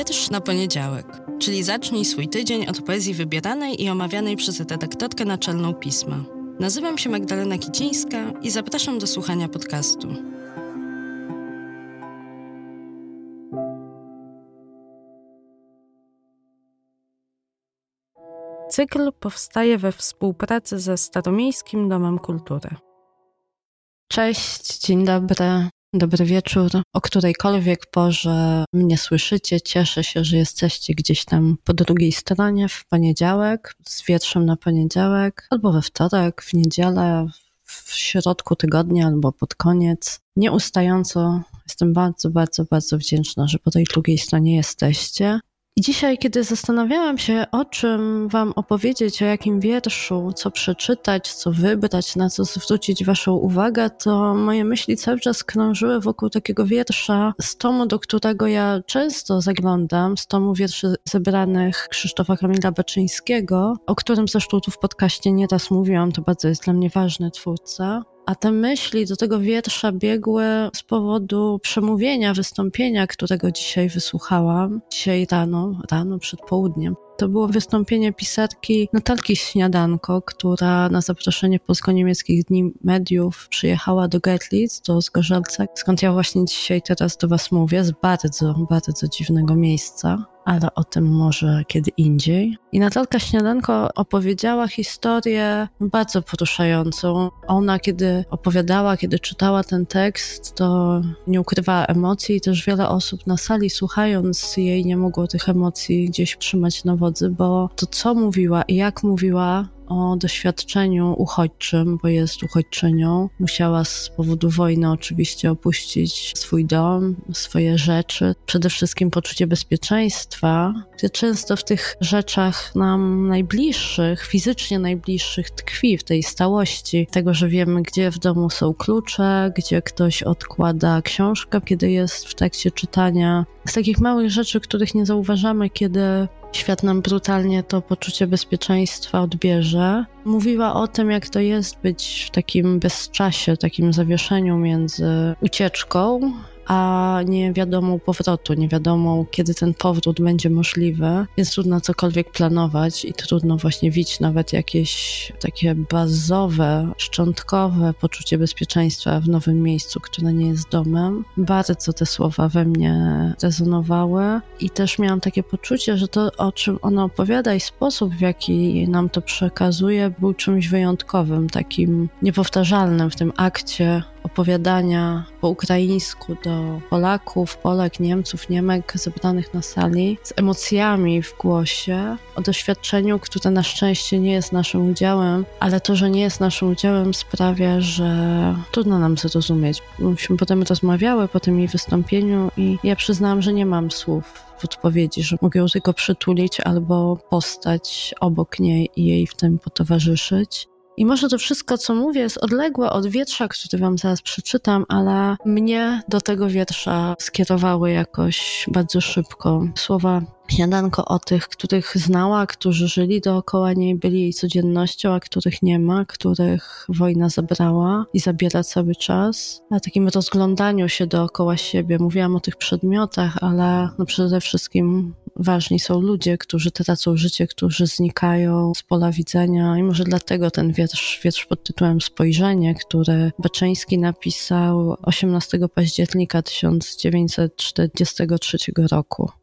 Wiersz na poniedziałek, czyli zacznij swój tydzień od poezji wybieranej i omawianej przez redaktorkę naczelną pisma. Nazywam się Magdalena Kicińska i zapraszam do słuchania podcastu. Cykl powstaje we współpracy ze Staromiejskim Domem Kultury. Cześć, dzień dobry. Dobry wieczór. O którejkolwiek porze mnie słyszycie, cieszę się, że jesteście gdzieś tam po drugiej stronie w poniedziałek, z wietrzem na poniedziałek, albo we wtorek, w niedzielę, w środku tygodnia albo pod koniec. Nieustająco jestem bardzo, bardzo, bardzo wdzięczna, że po tej drugiej stronie jesteście. I dzisiaj, kiedy zastanawiałam się, o czym Wam opowiedzieć, o jakim wierszu, co przeczytać, co wybrać, na co zwrócić Waszą uwagę, to moje myśli cały czas krążyły wokół takiego wiersza z tomu, do którego ja często zaglądam, z tomu wierszy zebranych Krzysztofa Kamila Baczyńskiego, o którym zresztą tu w podcaście nieraz mówiłam, to bardzo jest dla mnie ważny twórca. A te myśli do tego wiersza biegły z powodu przemówienia, wystąpienia, którego dzisiaj wysłuchałam, dzisiaj rano, rano przed południem. To było wystąpienie pisarki Natalki Śniadanko, która na zaproszenie Polsko-Niemieckich Dni Mediów przyjechała do Gerlitz, do Zgorzelca, skąd ja właśnie dzisiaj teraz do Was mówię, z bardzo, bardzo dziwnego miejsca ale o tym może kiedy indziej. I Natalka Śniadanko opowiedziała historię bardzo poruszającą. Ona, kiedy opowiadała, kiedy czytała ten tekst, to nie ukrywała emocji i też wiele osób na sali słuchając jej nie mogło tych emocji gdzieś trzymać na wodzy, bo to co mówiła i jak mówiła, o doświadczeniu uchodźczym, bo jest uchodźczynią. Musiała z powodu wojny oczywiście opuścić swój dom, swoje rzeczy, przede wszystkim poczucie bezpieczeństwa, gdzie często w tych rzeczach nam najbliższych, fizycznie najbliższych tkwi w tej stałości tego, że wiemy, gdzie w domu są klucze, gdzie ktoś odkłada książkę, kiedy jest w trakcie czytania. Z takich małych rzeczy, których nie zauważamy, kiedy świat nam brutalnie to poczucie bezpieczeństwa odbierze. Mówiła o tym, jak to jest być w takim bezczasie, takim zawieszeniu między ucieczką a nie wiadomo powrotu, nie wiadomo kiedy ten powrót będzie możliwy, więc trudno cokolwiek planować i trudno właśnie widzieć nawet jakieś takie bazowe, szczątkowe poczucie bezpieczeństwa w nowym miejscu, które nie jest domem. Bardzo te słowa we mnie rezonowały i też miałam takie poczucie, że to, o czym ona opowiada i sposób, w jaki nam to przekazuje, był czymś wyjątkowym, takim niepowtarzalnym w tym akcie opowiadania po ukraińsku do Polaków, Polek, Niemców, Niemek zebranych na sali, z emocjami w głosie, o doświadczeniu, które na szczęście nie jest naszym udziałem, ale to, że nie jest naszym udziałem sprawia, że trudno nam zrozumieć. Myśmy potem rozmawiały po tym jej wystąpieniu i ja przyznałam, że nie mam słów w odpowiedzi, że mogę ją tylko przytulić albo postać obok niej i jej w tym potowarzyszyć. I może to wszystko, co mówię, jest odległe od wiersza, który wam zaraz przeczytam, ale mnie do tego wiersza skierowały jakoś bardzo szybko słowa śniadanko o tych, których znała, którzy żyli dookoła niej, byli jej codziennością, a których nie ma, których wojna zabrała i zabiera cały czas. A takim rozglądaniu się dookoła siebie. Mówiłam o tych przedmiotach, ale no przede wszystkim ważni są ludzie, którzy tracą życie, którzy znikają z pola widzenia i może dlatego ten wiersz, wiersz pod tytułem Spojrzenie, który Baczyński napisał 18 października 1943 roku.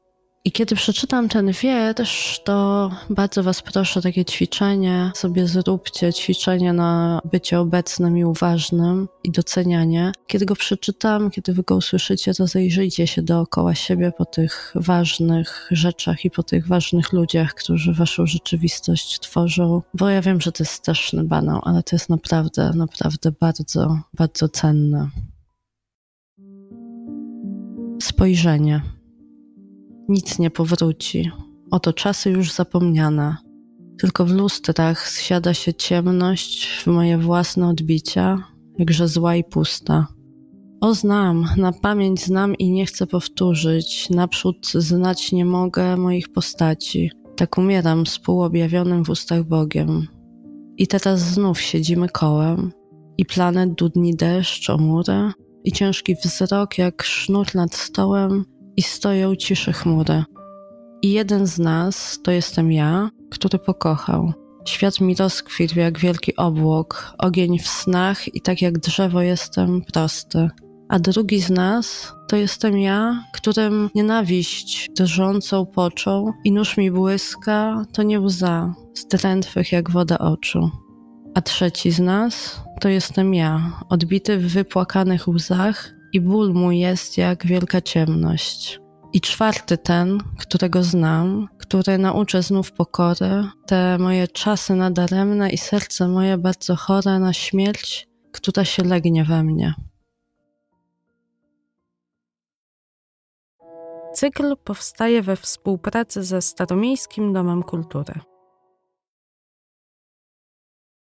I kiedy przeczytam ten wiersz, to bardzo Was proszę takie ćwiczenie sobie zróbcie, ćwiczenie na bycie obecnym i uważnym i docenianie. Kiedy go przeczytam, kiedy Wy go usłyszycie, to zajrzyjcie się dookoła siebie po tych ważnych rzeczach i po tych ważnych ludziach, którzy Waszą rzeczywistość tworzą, bo ja wiem, że to jest straszny banał, ale to jest naprawdę, naprawdę bardzo, bardzo cenne. Spojrzenie. Nic nie powróci. Oto czasy już zapomniane. Tylko w lustrach zsiada się ciemność w moje własne odbicia, jakże zła i pusta. O znam, na pamięć znam i nie chcę powtórzyć, naprzód znać nie mogę moich postaci. Tak umieram z półobjawionym w ustach Bogiem. I teraz znów siedzimy kołem, i planet dudni deszcz o murę, i ciężki wzrok jak sznur nad stołem i stoją cisze chmury. I jeden z nas to jestem ja, który pokochał. Świat mi rozkwitł jak wielki obłok, ogień w snach i tak jak drzewo jestem prosty. A drugi z nas to jestem ja, którym nienawiść drżącą począł i nóż mi błyska, to nie łza, zdrętwych jak woda oczu. A trzeci z nas to jestem ja, odbity w wypłakanych łzach i ból mój jest jak wielka ciemność. I czwarty ten, którego znam, który nauczę znów pokory, te moje czasy nadaremne i serce moje bardzo chore na śmierć, która się legnie we mnie. Cykl powstaje we współpracy ze Staromiejskim Domem Kultury.